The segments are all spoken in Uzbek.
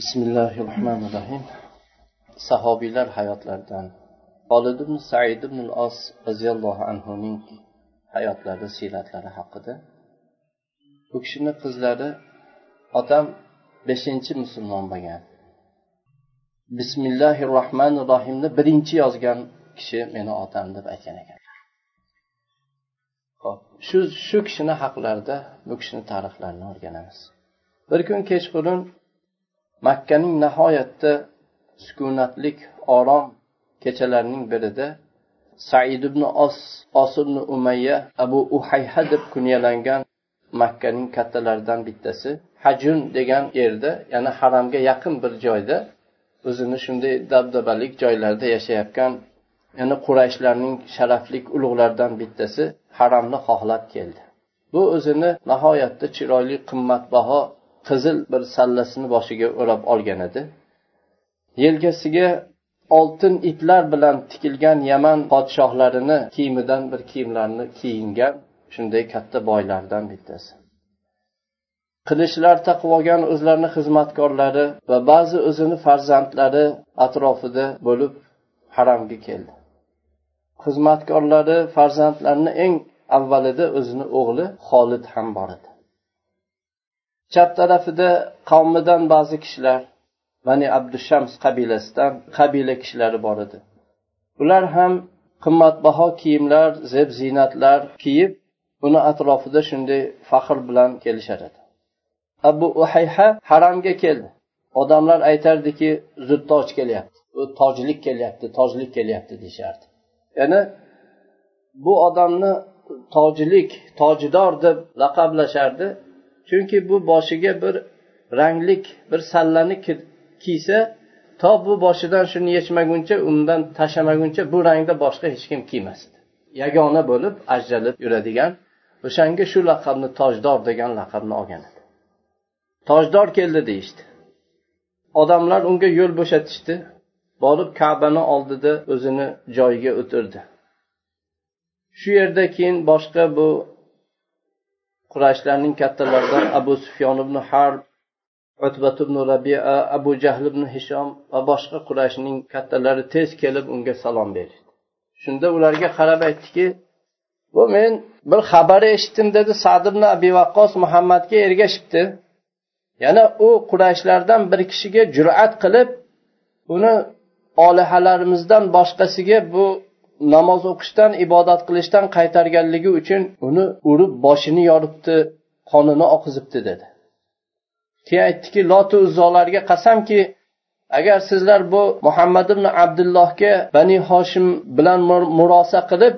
bismillahi rohmanir rohim sahobiylar hayotlaridan xolid ibn said ibn os roziyallohu anhuning hayotlari siyratlari haqida. U kishini qizlari otam beshinchi musulmon bo'lgan. Bismillahi rohmanir rohimni birinchi yozgan kishi meni otam deb aytgan ekanlar hop shu shu kishini haqlarida bu kishini tarixlarini o'rganamiz. Bir kun kechqurun makkaning nihoyatda sukunatlik orom kechalarining birida said ibn os os ibn umayya abu uhayha deb kunyalangan makkaning kattalaridan bittasi hajun degan yerda ya'ni haramga yaqin bir joyda o'zini shunday dabdabalik joylarda yashayotgan ya'ni qurayshlarning sharafli ulug'laridan bittasi haramni xohlab keldi. Bu o'zini nihoyatda chiroyli qimmatbaho qizil bir sallasini boshiga o'rab olgan edi. Yelkasiga oltin iplar bilan tikilgan yaman podshohlarini kiyimidan bir kiyimlarni kiyingan shunday katta boylardan bittasi. Qilichlar taqib olgan o'zlarini xizmatkorlari va ba'zi o'zini farzandlari atrofida bo'lib haramga keldi. Xizmatkorlari farzandlarini eng avvalida o'zini o'g'li xolid ham bor edi. Chap tarafida qavmidan ba'zi kishilar bani abdushams qabilasidan qabila kishilari bor edi. Ular ham qimmatbaho kiyimlar zeb ziynatlar kiyib uni atrofida shunday faxr bilan kelishar edi. Abu uhayha haramga keldi. Odamlar aytardiki zuttoj kelyapti u tojlik kelyapti tojlik kelyapti deyishardi. Ya'ni bu odamni tojlik tojdor deb laqablashardi. Chunki bu boshiga bir ranglik bir sallani kiysa to bu boshidan shuni yechmaguncha undan tashlamaguncha bu rangda boshqa hech kim kiymasdi. Yagona bo'lib ajralib yuradigan o'shanga shu laqabni tojdor degan laqabni olgan edi. Tojdor keldi deyishdi. Odamlar unga yo'l bo'shatishdi borib kabani oldida o'zini joyiga o'tirdi. Shu yerda keyin boshqa bu qurashlarning kattalaridan abu sufyon ibn harb utbat ibn rabia abu jahl ibn hishom va boshqa qurashning kattalari tez kelib unga salom berdi. Shunda ularga qarab aytdiki bu men bir xabar eshitdim dedi sad ibn abi vaqqos muhammadga ergashibdi. Yana u qurashlardan bir kishiga jur'at qilib uni olihalarimizdan boshqasiga bu namoz o'qishdan ibodat qilishdan qaytarganligi uchun uni urib boshini yoribdi qonini oqizibdi dedi. Keyin aytdiki lotu uzzolarga qasamki agar sizlar bu muhammad ibn abdullohga bani hoshim bilan murosa qilib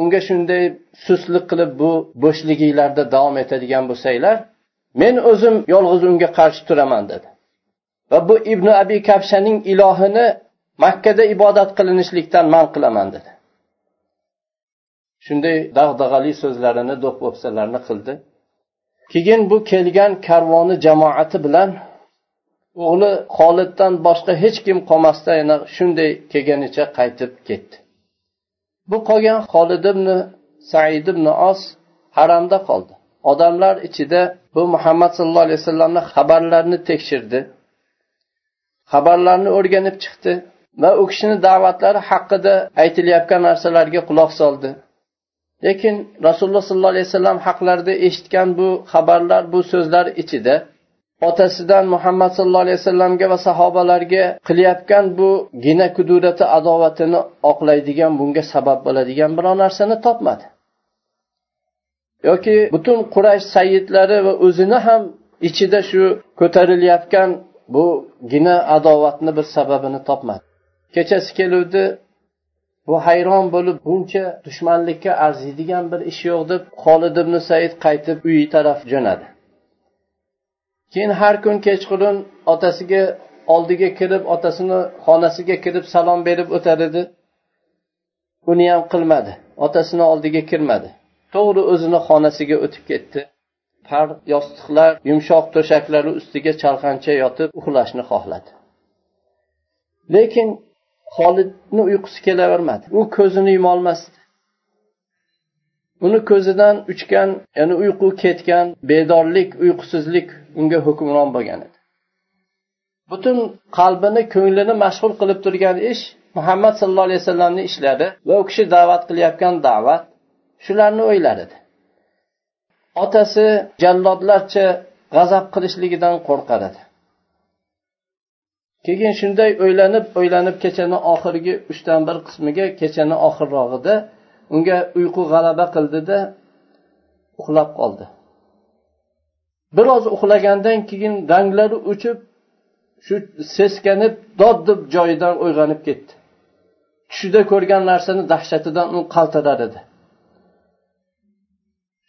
unga shunday suslik qilib bu bo'shliginglarda davom etadigan bo'lsanglar men o'zim yolg'iz unga qarshi turaman dedi. Va bu ibn abi kabshaning ilohini makkada ibodat qilinishlikdan man qilaman dedi. Shunday dag'dag'ali so'zlarini do'q qildi. Keyin bu kelgan karvoni jamoati bilan o'g'li xoliddan boshqa hech kim qolmasdan yana shunday kelganicha qaytib ketdi. Bu qolgan xolid ibn said ibn os haramda qoldi. Odamlar ichida bu muhammad sallallohu alayhi vasallamni xabarlarini tekshirdi. Xabarlarni o'rganib chiqdi. Va u kishini da'vatlari haqida aytilayotgan narsalarga quloq soldi. Lekin rasululloh sollallohu alayhi vasallam haqlarida eshitgan bu xabarlar bu so'zlar ichida otasidan muhammad sallallohu alayhi vasallamga va sahobalarga qilayotgan bu gina kudurati adovatini oqlaydigan bunga sabab bo'ladigan biror narsani topmadi. Yoki butun quraysh sayyidlari va o'zini ham ichida shu ko'tarilayotgan bu gina adovatni bir sababini topmadi. Kechasi keluvdi bu hayron bo'lib buncha dushmanlikka arziydigan bir ish yo'q deb xolid ibn said qaytib uyi taraf jo'nadi. Keyin har kun kechqurun otasiga oldiga kirib otasini xonasiga kirib salom berib o'tar edi. Uni ham qilmadi otasini oldiga kirmadi. To'g'ri o'zini xonasiga o'tib ketdi. Par yostiqlar yumshoq to'shaklari ustiga chalqancha yotib uxlashni xohladi. Lekin xolidni uyqusi kelavermadi. U ko'zini yumolmasdi. Uni ko'zidan uchgan ya'ni uyqu ketgan bedorlik uyqusizlik unga hukmron bo'lgan edi. Butun qalbini ko'nglini mashg'ul qilib turgan ish muhammad sallallohu alayhi vasallamni ishlari va u kishi da'vat qilayotgan da'vat shularni o'ylar edi otasi jallodlarcha g'azab qilishligidan qo'rqar edi. Keyin shunday o'ylanib o'ylanib kechani oxirgi uchdan bir qismiga kechani oxirrog'ida unga uyqu g'alaba qildida uxlab qoldi. Biroz uxlagandan keyin ranglari o'chib shu seskanib dod deb joyidan uyg'onib ketdi. Tushida ko'rgan narsani dahshatidan u qaltirar edi.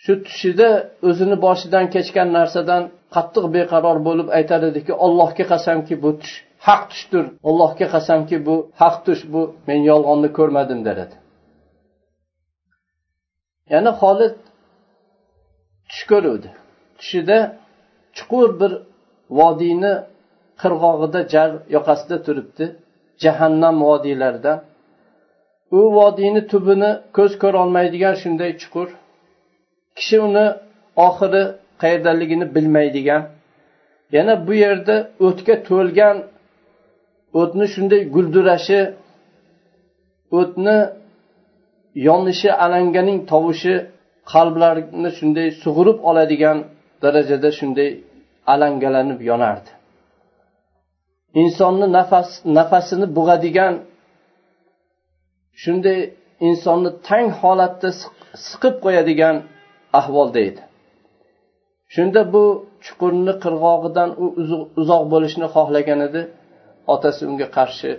Shu tushida o'zini boshidan kechgan narsadan qattiq beqaror bo'lib aytar ediki allohga qasamki bu tush haq tushdir. Allohga qasamki bu haq tush bu men yolg'onni ko'rmadim dedi yana xolid tush ko'ruvdi. Tushida chuqur bir vodiyni qirg'og'ida jar yoqasida turibdi. Jahannam vodiylaridan u vodiyni tubini ko'z ko'rolmaydigan shunday chuqur. Kishi uni oxiri qayerdaligini bilmaydigan. Yana bu yerda o'tga to'lgan o'tni shunday guldurashi o'tni yonishi alanganing tovushi qalblarni shunday sug'urib oladigan darajada shunday alangalanib yonardi. Insonni nafas nafasini bug'adigan shunday insonni tang holatda siqib qo'yadigan ahvolda edi shunda bu chuqurni qirg'og'idan u uzoq bo'lishni xohlagan edi. Otasi unga qarshi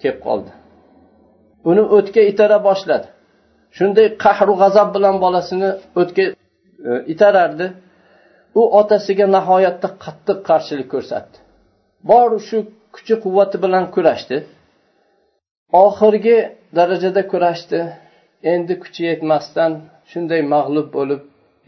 kelib qoldi. Uni o'tga itara boshladi. Shunday qahru g'azab bilan bolasini o'tga e, itarardi. U otasiga nihoyatda qattiq qarshilik ko'rsatdi. Bor shu kuchi quvvati bilan kurashdi. Oxirgi darajada kurashdi. Endi kuchi yetmasdan shunday mag'lub bo'lib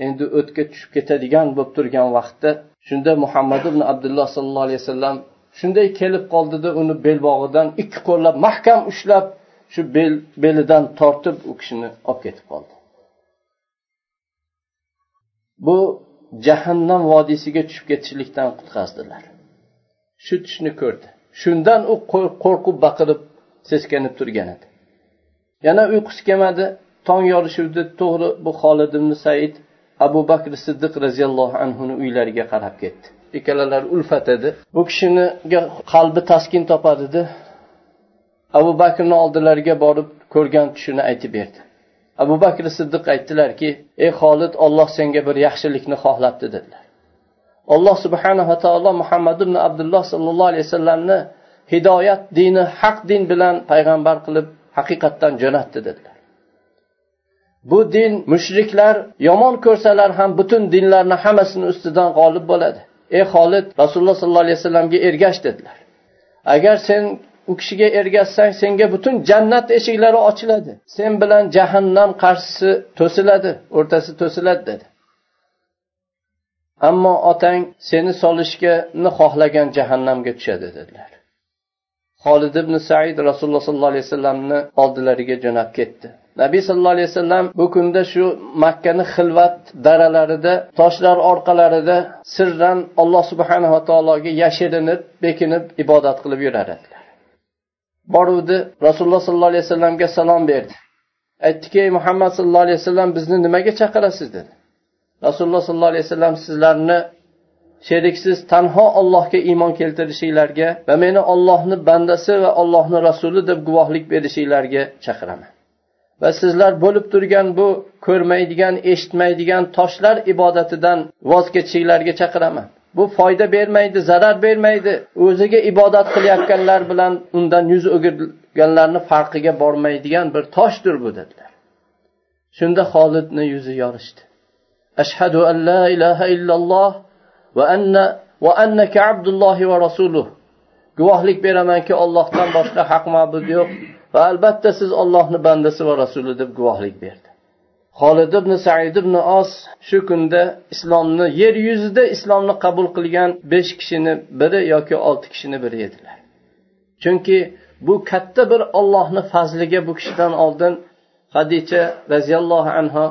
endi o'tga tushib ketadigan bo'lib turgan vaqtda shunda muhammad ibn abdulloh sollallohu alayhi vasallam shunday kelib qoldida uni belbog'idan ikki qo'llab mahkam ushlab shu bel belidan tortib u kishini olib ketib qoldi. Bu jahannam vodiysiga tushib ketishlikdan qutqazdilar. Shu tushni ko'rdi. Shundan u qo'rqib baqirib seskanib turgan edi. Yana uyqusi kelmadi. Tong yorishuvdi. To'g'ri bu holid ibn said abu bakr siddiq roziyallohu anhuni uylariga qarab ketdi. Ikkalalari ulfat edi. Bu kishiniga qalbi taskin topadida abu bakrni oldilariga borib ko'rgan tushini aytib berdi. Abu bakr siddiq aytdilarki ey xolid olloh senga bir yaxshilikni xohlabdi dedilar. Alloh subhanava taolo muhammad ibn abdulloh sollallohu alayhi vasallamni hidoyat dini haq din bilan payg'ambar qilib haqiqatdan jo'natdi dedilar. Bu din mushriklar yomon ko'rsalar ham butun dinlarni hammasini ustidan g'olib bo'ladi. Ey xolid rasululloh sollallohu alayhi vasallamga ergash dedilar. Agar sen u kishiga ergashsang senga butun jannat eshiklari ochiladi. Sen bilan jahannam qarshisi to'siladi o'rtasi to'siladi dedi. Ammo otang seni solishgani xohlagan jahannamga tushadi dedilar. Holid ibn said rasululloh sollallohu alayhi vasallamni oldilariga jo'nab ketdi. Nabiy sallallohu alayhi vasallam bu kunda shu makkani xilvat daralarida toshlar orqalarida sirdan alloh subhanava taologa yashirinib bekinib ibodat qilib yurar edilar. Boruvdi rasululloh sollallohu alayhi vasallamga salom berdi. Aytdiki ey muhammad sallallohu alayhi vasallam bizni nimaga chaqirasiz? dedi. Rasululloh sollallohu alayhi vasallam sizlarni sheriksiz tanho ollohga iymon keltirishinglarga va meni ollohni bandasi va ollohni rasuli deb guvohlik berishinglarga chaqiraman. Va sizlar bo'lib turgan bu ko'rmaydigan eshitmaydigan toshlar ibodatidan voz kechishinglarga chaqiraman. Bu foyda bermaydi zarar bermaydi. O'ziga ibodat qilayotganlar bilan undan yuz o'girganlarni farqiga bormaydigan bir toshdir bu dedilar. Shunda xolidni yuzi yorishdi. Ashhadu an la ilaha illalloh va anna va annaka abdullohi va rasuluh. Guvohlik beramanki Allohdan boshqa haq ma'bud yo'q. Va albatta siz Allohning bandasi va rasuli deb guvohlik berdi. Holid ibn said ibn os shu kunda islomni yer yuzida islomni qabul qilgan besh kishini biri yoki olti kishini biri edilar chunki bu katta bir Allohning fazliga bu kishidan oldin hadicha roziyallohu anhu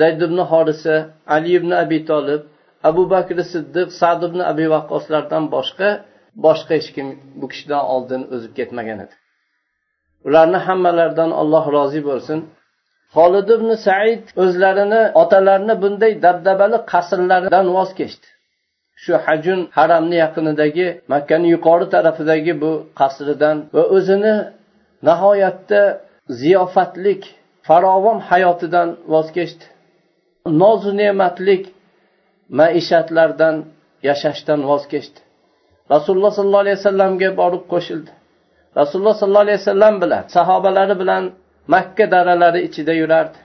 zayd ibn horisa ali ibn abi tolib abu bakr siddiq sad ibn abi vaqqoslardan boshqa boshqa hech kim bu kishidan oldin o'zib ketmagan edi. Ularni hammalaridan alloh rozi bo'lsin. Holid ibn said o'zlarini otalarini bunday dabdabali qasrlaridan voz kechdi. Shu hajun haramni yaqinidagi makkani yuqori tarafidagi bu qasridan va o'zini nihoyatda ziyofatlik farovon hayotidan voz kechdi. Nozu ne'matlik maishatlardan yashashdan voz kechdi. Rasululloh sollallohu alayhi vasallamga borib qo'shildi. Rasululloh sollallohu alayhi vasallam bilan sahobalari bilan makka daralari ichida yurardi.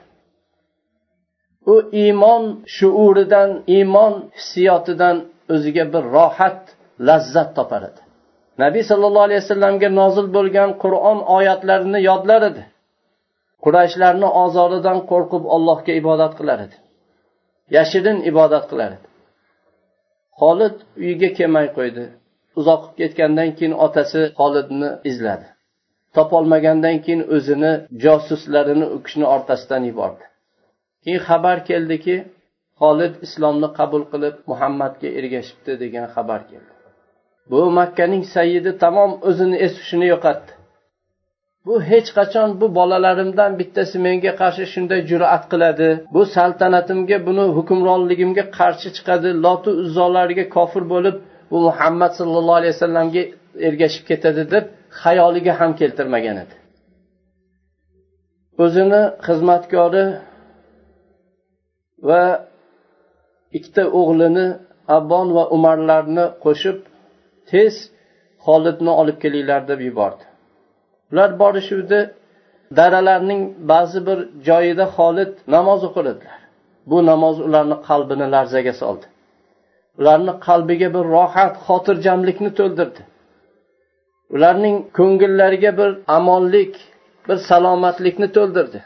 U iymon shuuridan iymon hissiyotidan o'ziga bir rohat lazzat topar edi. Nabiy sollallohu alayhi vasallamga nozil bo'lgan qur'on oyatlarini yodlar edi. Qurayshlarni ozoridan qo'rqib allohga ibodat qilar edi. Yashirin ibodat qilar edi. Uyiga kelmay qo'ydi. Uzoq ketgandan keyin otasi xolidni izladi. Topolmagandan keyin o'zini josuslarini u kishini orqasidan yubordi. Keyin xabar keldiki xolid islomni qabul qilib muhammadga ergashibdi degan xabar keldi. Bu makkaning sayyidi tamom o'zini es hushini yo'qotdi. Bu hech qachon bu bolalarimdan bittasi menga qarshi shunday jur'at qiladi. Bu saltanatimga buni hukmronligimga qarshi chiqadi. Lotu uzzolariga kofir bo'lib bu muhammad sallallohu alayhi vasallamga ergashib ketadi deb xayoliga ham keltirmagan edi. O'zini xizmatkori va ikkita o'g'lini abbon va umarlarni qo'shib tez xolidni olib kelinglar deb yubordi. Ular borishuvdi. Daralarning ba'zi bir joyida xolid namoz o'qir edilar bu namoz ularni qalbini larzaga soldi. Ularni qalbiga bir rohat xotirjamlikni to'ldirdi. Ularning ko'ngillariga bir amonlik bir salomatlikni to'ldirdi.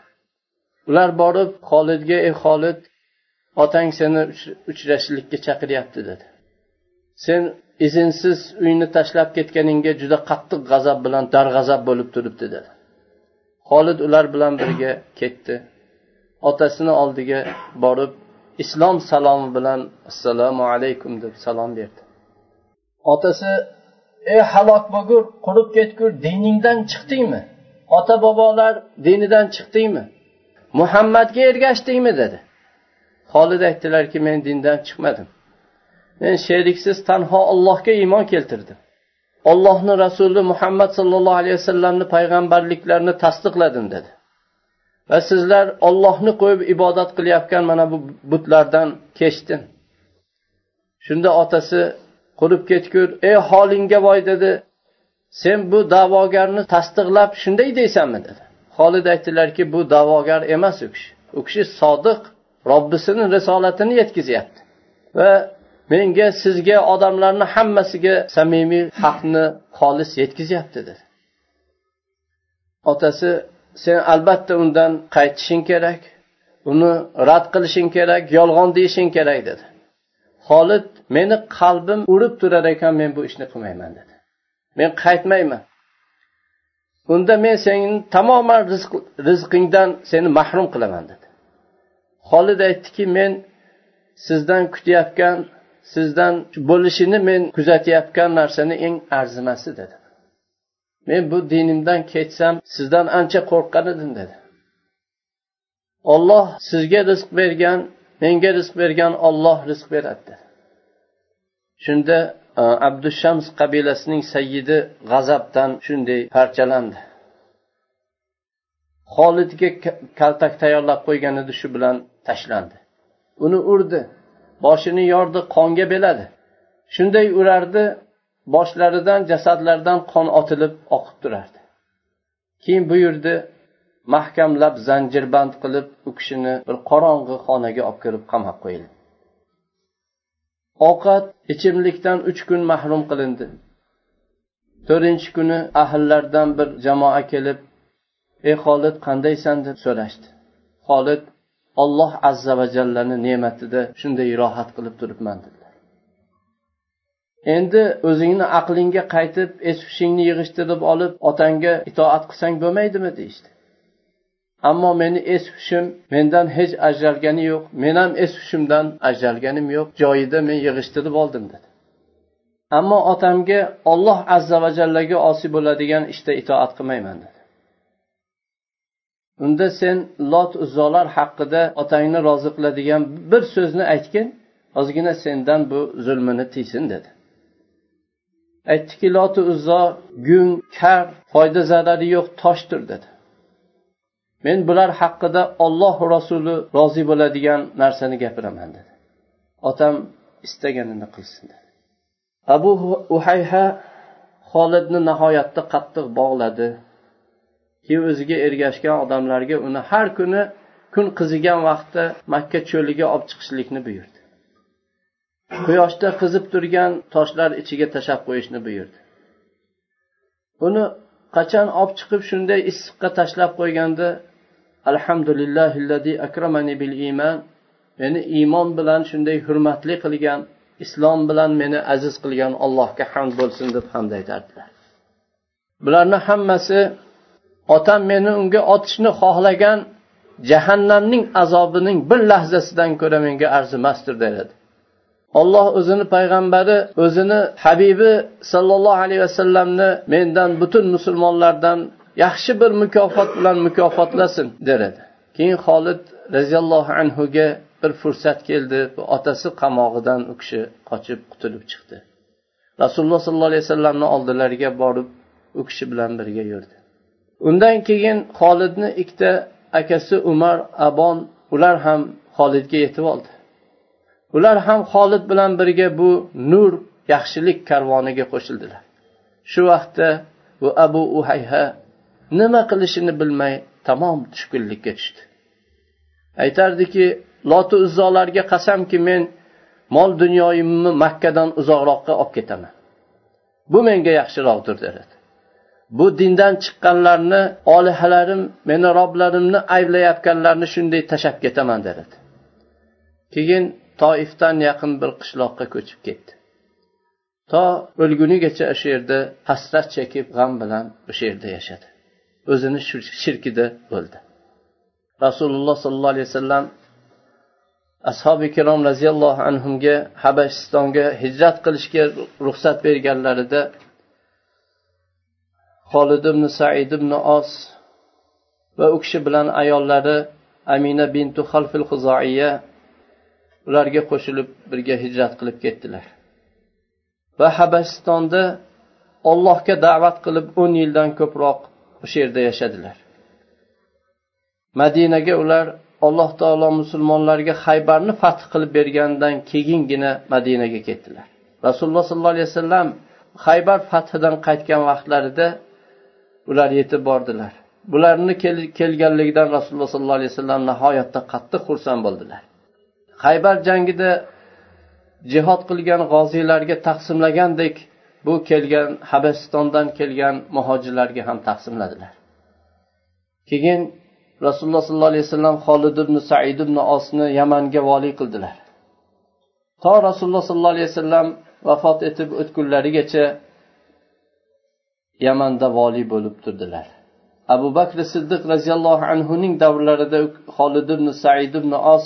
Ular borib xolidga ey xolid otang seni uchrashishlikka chaqiryapti dedi. Sen izinsiz uyni tashlab ketganingga juda qattiq g'azab bilan darg'azab bo'lib turibdi dedi. Xolid ular bilan birga ketdi. Otasini oldiga borib islom salomi bilan assalomu alaykum deb salom berdi. Otasi ey halok bo'lgur qurib ketgur diningdan chiqdingmi? Ota bobolar dinidan chiqdingmi? Muhammadga ergashdingmi? dedi. Xolid aytdilarki men dindan chiqmadim. Men sheriksiz tanho allohga iymon keltirdim. Ollohni rasuli muhammad sollallohu alayhi vasallamni payg'ambarliklarini tasdiqladim dedi. Va sizlar ollohni qo'yib ibodat qilayotgan mana bu butlardan kechdim shunda otasi qurib ketgur ey holingga voy dedi. Sen bu da'vogarni tasdiqlab shunday deysanmi? dedi. Holid aytdilarki bu da'vogar emas u kishi. U kishi sodiq robbisini risolatini yetkazyapti. Va menga sizga odamlarni hammasiga samimiy haqni xolis yetkazyapti dedi otasi sen albatta undan qaytishing kerak uni rad qilishing kerak yolg'on deyishing kerak dedi. Xolid meni qalbim urib turar ekan men bu ishni qilmayman dedi. Men qaytmayman. Unda men seni tamoman rizqingdan seni mahrum qilaman dedi. Xolid aytdiki men sizdan kutayotgan sizdan bo'lishini men kuzatayotgan narsani eng arzimasi dedi. Men bu dinimdan ketsam sizdan ancha qo'rqqan edim dedi. Olloh sizga rizq bergan menga rizq bergan olloh rizq beradi dedi. Shunda e, abdushams qabilasining sayyidi g'azabdan shunday parchalandi. Xolidga kaltak tayyorlab qo'ygan edi shu bilan tashlandi. Uni urdi. Boshini yordi qonga beladi. Shunday urardi boshlaridan jasadlaridan qon otilib oqib turardi. Keyin buyurdi mahkamlab zanjirband qilib u kishini bir qorong'i xonaga olib kirib qamab qo'yildi. Ovqat ichimlikdan uch kun mahrum qilindi. To'rtinchi kuni ahillardan bir jamoa kelib ey xolid qandaysan? deb so'rashdi. Xolid olloh azza va jallani ne'matida shunday rohat qilib turibman dedilar. Endi o'zingni aqlingga qaytib es hushingni yig'ishtirib olib otangga itoat qilsang bo'lmaydimi deyishdi. Ammo meni es hushim mendan hech ajralgani yo'q men ham es hushimdan ajralganim yo'q joyida men yig'ishtirib oldim dedi. Ammo otamga olloh azza va jallaga osiy bo'ladigan ishda işte itoat qilmayman dedi. Unda sen lot uzzolar haqida otangni rozi qiladigan bir so'zni aytgin ozgina sendan bu zulmini tiysin dedi. Aytdiki loti uzzo gung kar foyda zarari yo'q toshdir dedi. Men bular haqida olloh rasuli rozi bo'ladigan narsani gapiraman dedi. Otam istaganini qilsin dedi. Abu uhayha xolidni nihoyatda qattiq bog'ladi. Keyin o'ziga ergashgan odamlarga uni har kuni kun qizigan vaqtda makka cho'liga olib chiqishlikni buyurdi. Quyoshda qizib turgan toshlar ichiga tashlab qo'yishni buyurdi. Uni qachon olib chiqib shunday issiqqa tashlab qo'yganda alhamdulillahi akramani bil iymon meni iymon bilan shunday hurmatli qilgan islom bilan meni aziz qilgan allohga hamd bo'lsin deb hamd aytardilar. Bularni hammasi otam meni unga otishni xohlagan jahannamning azobining bir lahzasidan ko'ra menga arzimasdir dedi olloh o'zini payg'ambari o'zini habibi sollallohu alayhi vasallamni mendan butun musulmonlardan yaxshi bir mukofot bilan mukofotlasin der edi keyin xolid roziyallohu anhuga bir fursat keldi. Otasi qamog'idan u kishi qochib qutulib chiqdi. Rasululloh sollallohu alayhi vasallamni oldilariga borib u kishi bilan birga yurdi. Undan keyin xolidni ikkita akasi umar abon ular ham xolidga yetib oldi. Ular ham xolid bilan birga bu nur yaxshilik karvoniga qo'shildilar. Shu vaqtda bu abu uhayha nima qilishini bilmay tamom tushkunlikka tushdi. Aytardiki loti uzzolarga qasamki men mol dunyoyimni makkadan uzoqroqqa olib ketaman. Bu menga yaxshiroqdir dedi. Bu dindan chiqqanlarni olihalarim meni roblarimni ayblayotganlarni shunday tashlab ketaman dedi keyin toifdan yaqin bir qishloqqa ko'chib ketdi. To o'lgunigacha o'sha yerda hasrat chekib g'am bilan o'sha yerda yashadi. O'zini shirkida o'ldi rasululloh sollallohu alayhi vasallam ashobi ikrom roziyallohu anhuga habashistonga hijrat qilishga ruxsat berganlarida xolid ibn said ibn os va u kishi bilan ayollari amina bintu xalfil huzoiya ularga qo'shilib birga hijrat qilib ketdilar. Va habasistonda ollohga da'vat qilib o'n yildan ko'proq o'sha yerda yashadilar. Madinaga ular alloh taolo musulmonlarga haybarni fath qilib berganidan keyingina madinaga ketdilar. Rasululloh sollallohu alayhi vasallam haybar fathidan qaytgan vaqtlarida ular yetib bordilar. Bularni kelganligidan rasululloh sollallohu alayhi vasallam nihoyatda qattiq xursand bo'ldilar. Haybar jangida jihod qilgan g'oziylarga taqsimlagandek bu kelgan habasistondan kelgan muhojirlarga ham taqsimladilar. Keyin rasululloh sollallohu alayhi vasallam xolid ibn said ibn osni yamanga voliy qildilar. To rasululloh sollallohu alayhi vasallam vafot etib o'tgunlarigacha yamanda voliy bo'lib turdilar. Abu bakr siddiq roziyallohu anhuning davrlarida holid ibn said ibn os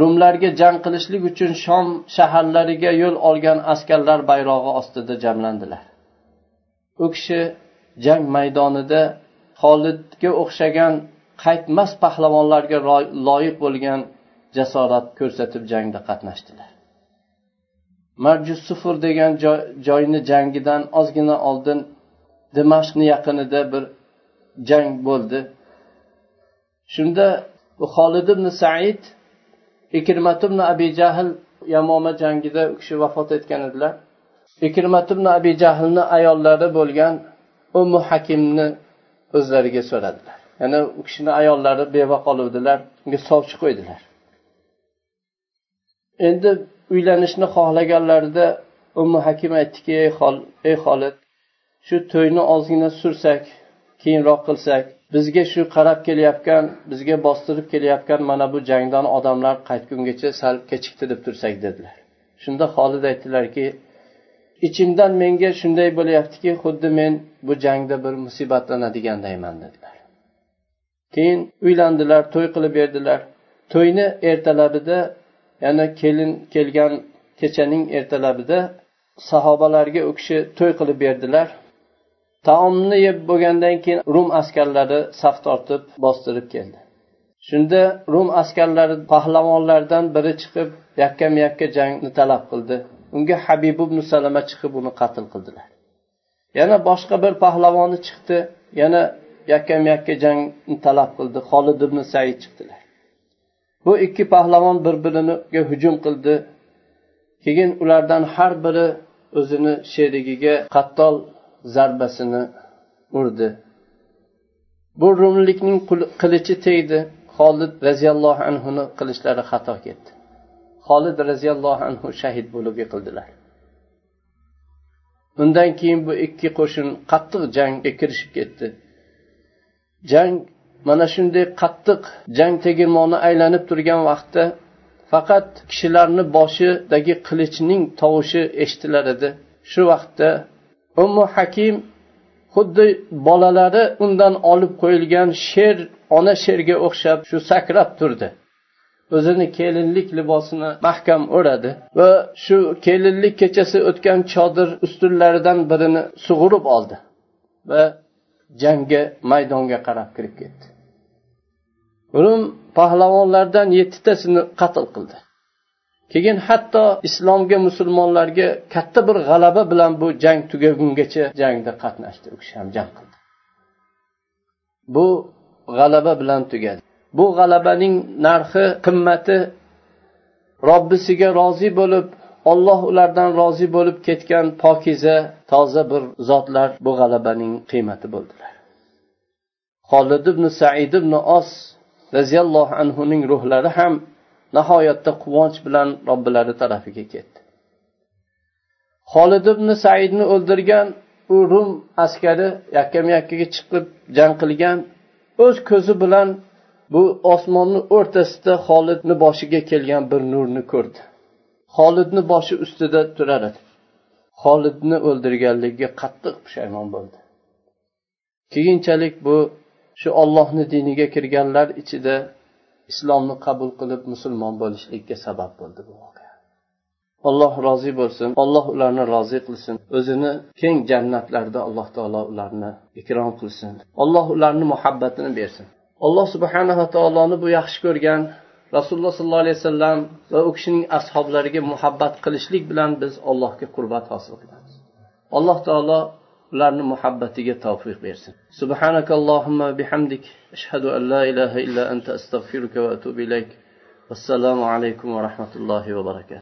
rumlarga jang qilishlik uchun shom shaharlariga yo'l olgan askarlar bayrog'i ostida jamlandilar. U kishi jang maydonida xolidga o'xshagan qaytmas pahlavonlarga loyiq bo'lgan jasorat ko'rsatib jangda qatnashdilar. Marjus sufur degan joyni jangidan ozgina oldin dimashqni yaqinida bir jang bo'ldi. Shunda xolid ibn said ikrimat ibn abi jahl yamoma jangida u kishi vafot etgan edilar. Ikrimat ibn abi jahlni ayollari bo'lgan ummu hakimni o'zlariga so'radilar. Ya'ni u kishini ayollari beva qoluvdilar unga sovchi qo'ydilar. Endi uylanishni xohlaganlarida ummu hakim aytdiki ey xolid shu to'yni ozgina sursak keyinroq qilsak bizga shu qarab kelayotgan bizga bostirib kelayotgan mana bu jangdan odamlar qaytgungacha sal kechiktirib tursak dedilar. Shunda xolid aytdilarki ichimdan menga shunday bo'lyaptiki xuddi men bu jangda bir musibatlanadiganlayman dedilar. Keyin uylandilar to'y qilib berdilar. To'yni ertalabida yana kelin kelgan kechaning ertalabida sahobalarga u kishi to'y qilib berdilar. Taomni yeb bo'lgandan keyin rum askarlari saf tortib bostirib keldi. Shunda rum askarlari pahlavonlardan biri chiqib yakkam yakka jangni talab qildi. Unga habib ibn salama chiqib uni qatl qildilar. Yana boshqa bir pahlavoni chiqdi yana yakkam yakka jangni talab qildi. Xolid ibn said chiqdilar. Bu ikki pahlavon bir biriga hujum qildi. Keyin ulardan har biri o'zini sherigiga qattol zarbasini urdi. Bu rumlikning qilichi tegdi. Xolid roziyallohu anhuni qilichlari xato ketdi. Xolid roziyallohu anhu shahid bo'lib yiqildilar. Undan keyin bu ikki qo'shin qattiq jangga kirishib ketdi. Jang mana shunday qattiq jang tegirmoni aylanib turgan vaqtda faqat kishilarni boshidagi qilichning tovushi eshitilar edi. Shu vaqtda ummu hakim xuddi bolalari undan olib qo'yilgan sher ona sherga o'xshab shu sakrab turdi. O'zini kelinlik libosini mahkam o'radi va shu kelinlik kechasi o'tgan chodir ustunlaridan birini sug'urib oldi va jangga maydonga qarab kirib ketdi. Rum pahlavonlardan yettitasini qatl qildi. Keyin hatto islomga musulmonlarga katta bir g'alaba bilan bu jang tugagungacha jangda qatnashdi. U kishi ham jang qildi. Bu g'alaba bilan tugadi. Bu g'alabaning narxi qimmati robbisiga rozi bo'lib olloh ulardan rozi bo'lib ketgan pokiza toza bir zotlar bu g'alabaning qiymati bo'ldilar. Holid ibn said ibn os roziyallohu anhuning ruhlari ham nihoyatda quvonch bilan robbilari tarafiga ketdi. Holid ibn saidni o'ldirgan u rum askari yakkam yakkaga chiqib jang qilgan o'z ko'zi bilan bu osmonni o'rtasida xolidni boshiga kelgan bir nurni ko'rdi. Xolidni boshi ustida turar edi. Xolidni o'ldirganligiga qattiq pushaymon bo'ldi. Keyinchalik bu shu ollohni diniga kirganlar ichida islomni qabul qilib musulmon bo'lishlikka sabab bo'ldi bu voqea. Alloh rozi bo'lsin alloh ularni rozi qilsin o'zini keng jannatlarda alloh taolo ularni ikrom qilsin. Alloh ularni muhabbatini bersin. Alloh subhanava taoloni bu yaxshi ko'rgan rasululloh sollallohu alayhi vasallam va u kishining ashoblariga muhabbat qilishlik bilan biz allohga qurbat hosil qilamiz. Alloh taolo ularni muhabbatiga tavfiq bersin subhanaka allohumma bihamdik ashhadu an la ilaha illa anta astag'firuka va atubu ilayk vassalomu alaykum va rahmatullohi va barakatuh